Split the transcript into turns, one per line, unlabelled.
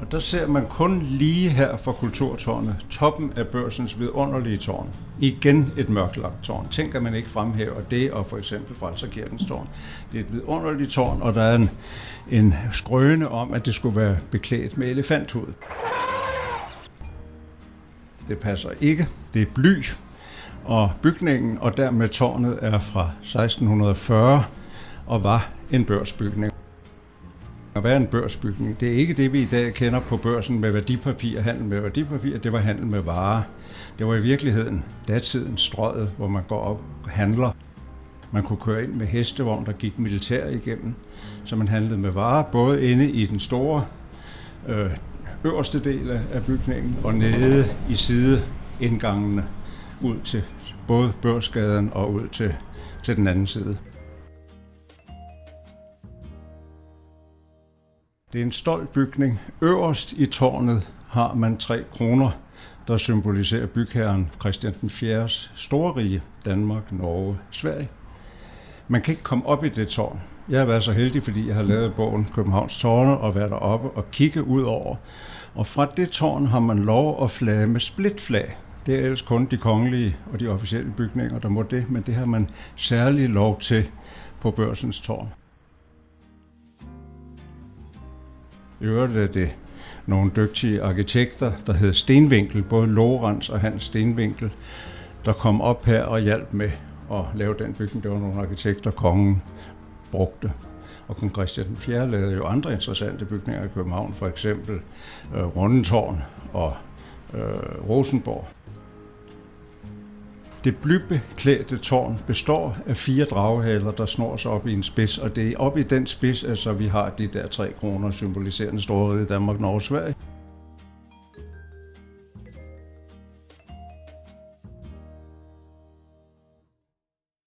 Og der ser man kun lige her fra kulturtårnet, toppen af børsens vidunderlige tårn. Igen et mørklagt tårn. Tænk, at man ikke fremhæver det, og for eksempel Frelserkirkens tårn. Det er et vidunderligt tårn, og der er en, en skrøne om, at det skulle være beklædt med elefanthud. Det passer ikke. Det er bly, og bygningen og dermed tårnet er fra 1640 og var en børsbygning. Og være en børsbygning? Det er ikke det, vi i dag kender på børsen med værdipapir, handel med værdipapir. Det var handel med varer. Det var i virkeligheden datidens strøget, hvor man går op og handler. Man kunne køre ind med hestevogn, der gik militær igennem, så man handlede med varer, både inde i den store øh, øverste del af bygningen og nede i sideindgangene ud til både børsgaden og ud til, til den anden side. Det er en stolt bygning. Øverst i tårnet har man tre kroner, der symboliserer bygherren Christian den 4. store rige, Danmark, Norge, Sverige. Man kan ikke komme op i det tårn. Jeg har været så heldig, fordi jeg har lavet bogen Københavns Tårne og været deroppe og kigge ud over. Og fra det tårn har man lov at flage med splitflag. Det er ellers kun de kongelige og de officielle bygninger, der må det, men det har man særlig lov til på børsens tårn. I øvrigt er det nogle dygtige arkitekter, der hed Stenvinkel, både Lorenz og Hans Stenvinkel, der kom op her og hjalp med at lave den bygning. Det var nogle arkitekter, kongen brugte. Og kong Christian den 4. lavede jo andre interessante bygninger i København, for eksempel øh, Rundetårn og øh, Rosenborg. Det blybeklædte tårn består af fire draghaler, der snor sig op i en spids, og det er op i den spids, altså vi har de der tre kroner symboliserende storhed i Danmark, Norge og Sverige.